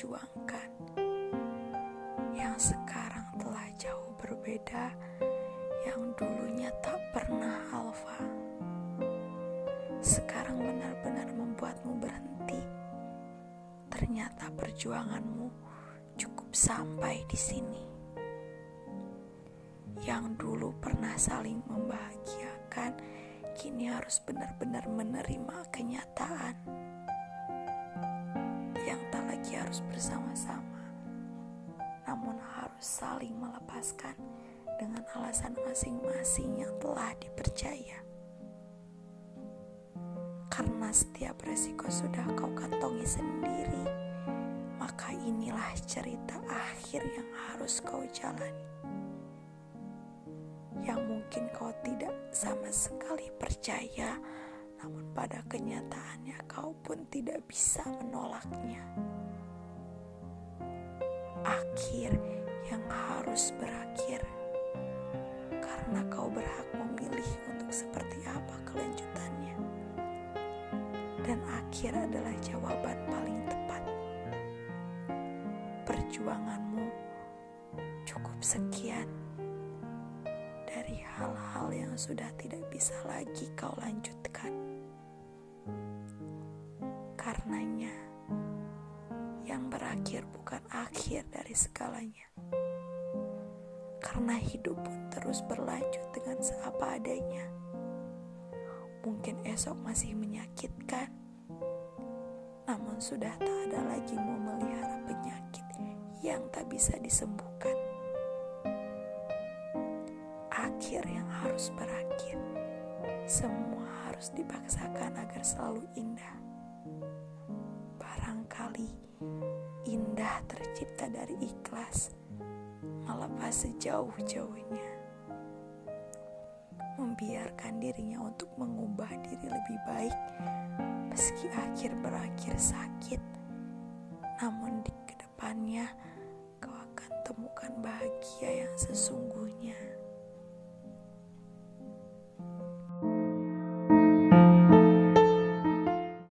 perjuangkan yang sekarang telah jauh berbeda yang dulunya tak pernah alfa. Sekarang benar-benar membuatmu berhenti. Ternyata perjuanganmu cukup sampai di sini. Yang dulu pernah saling membahagiakan kini harus benar-benar menerima kenyataan harus bersama-sama namun harus saling melepaskan dengan alasan masing-masing yang telah dipercaya. Karena setiap resiko sudah kau kantongi sendiri, maka inilah cerita akhir yang harus kau jalani. Yang mungkin kau tidak sama sekali percaya, namun pada kenyataannya kau pun tidak bisa menolaknya akhir yang harus berakhir. Karena kau berhak memilih untuk seperti apa kelanjutannya. Dan akhir adalah jawaban paling tepat. Perjuanganmu cukup sekian dari hal-hal yang sudah tidak bisa lagi kau lanjutkan. Karenanya berakhir bukan akhir dari segalanya. Karena hidup pun terus berlanjut dengan seapa adanya. Mungkin esok masih menyakitkan, namun sudah tak ada lagi mau melihara penyakit yang tak bisa disembuhkan. Akhir yang harus berakhir, semua harus dipaksakan agar selalu indah. Tercipta dari ikhlas, melepas sejauh-jauhnya, membiarkan dirinya untuk mengubah diri lebih baik, meski akhir berakhir sakit, namun di ke depannya kau akan temukan bahagia yang sesungguhnya.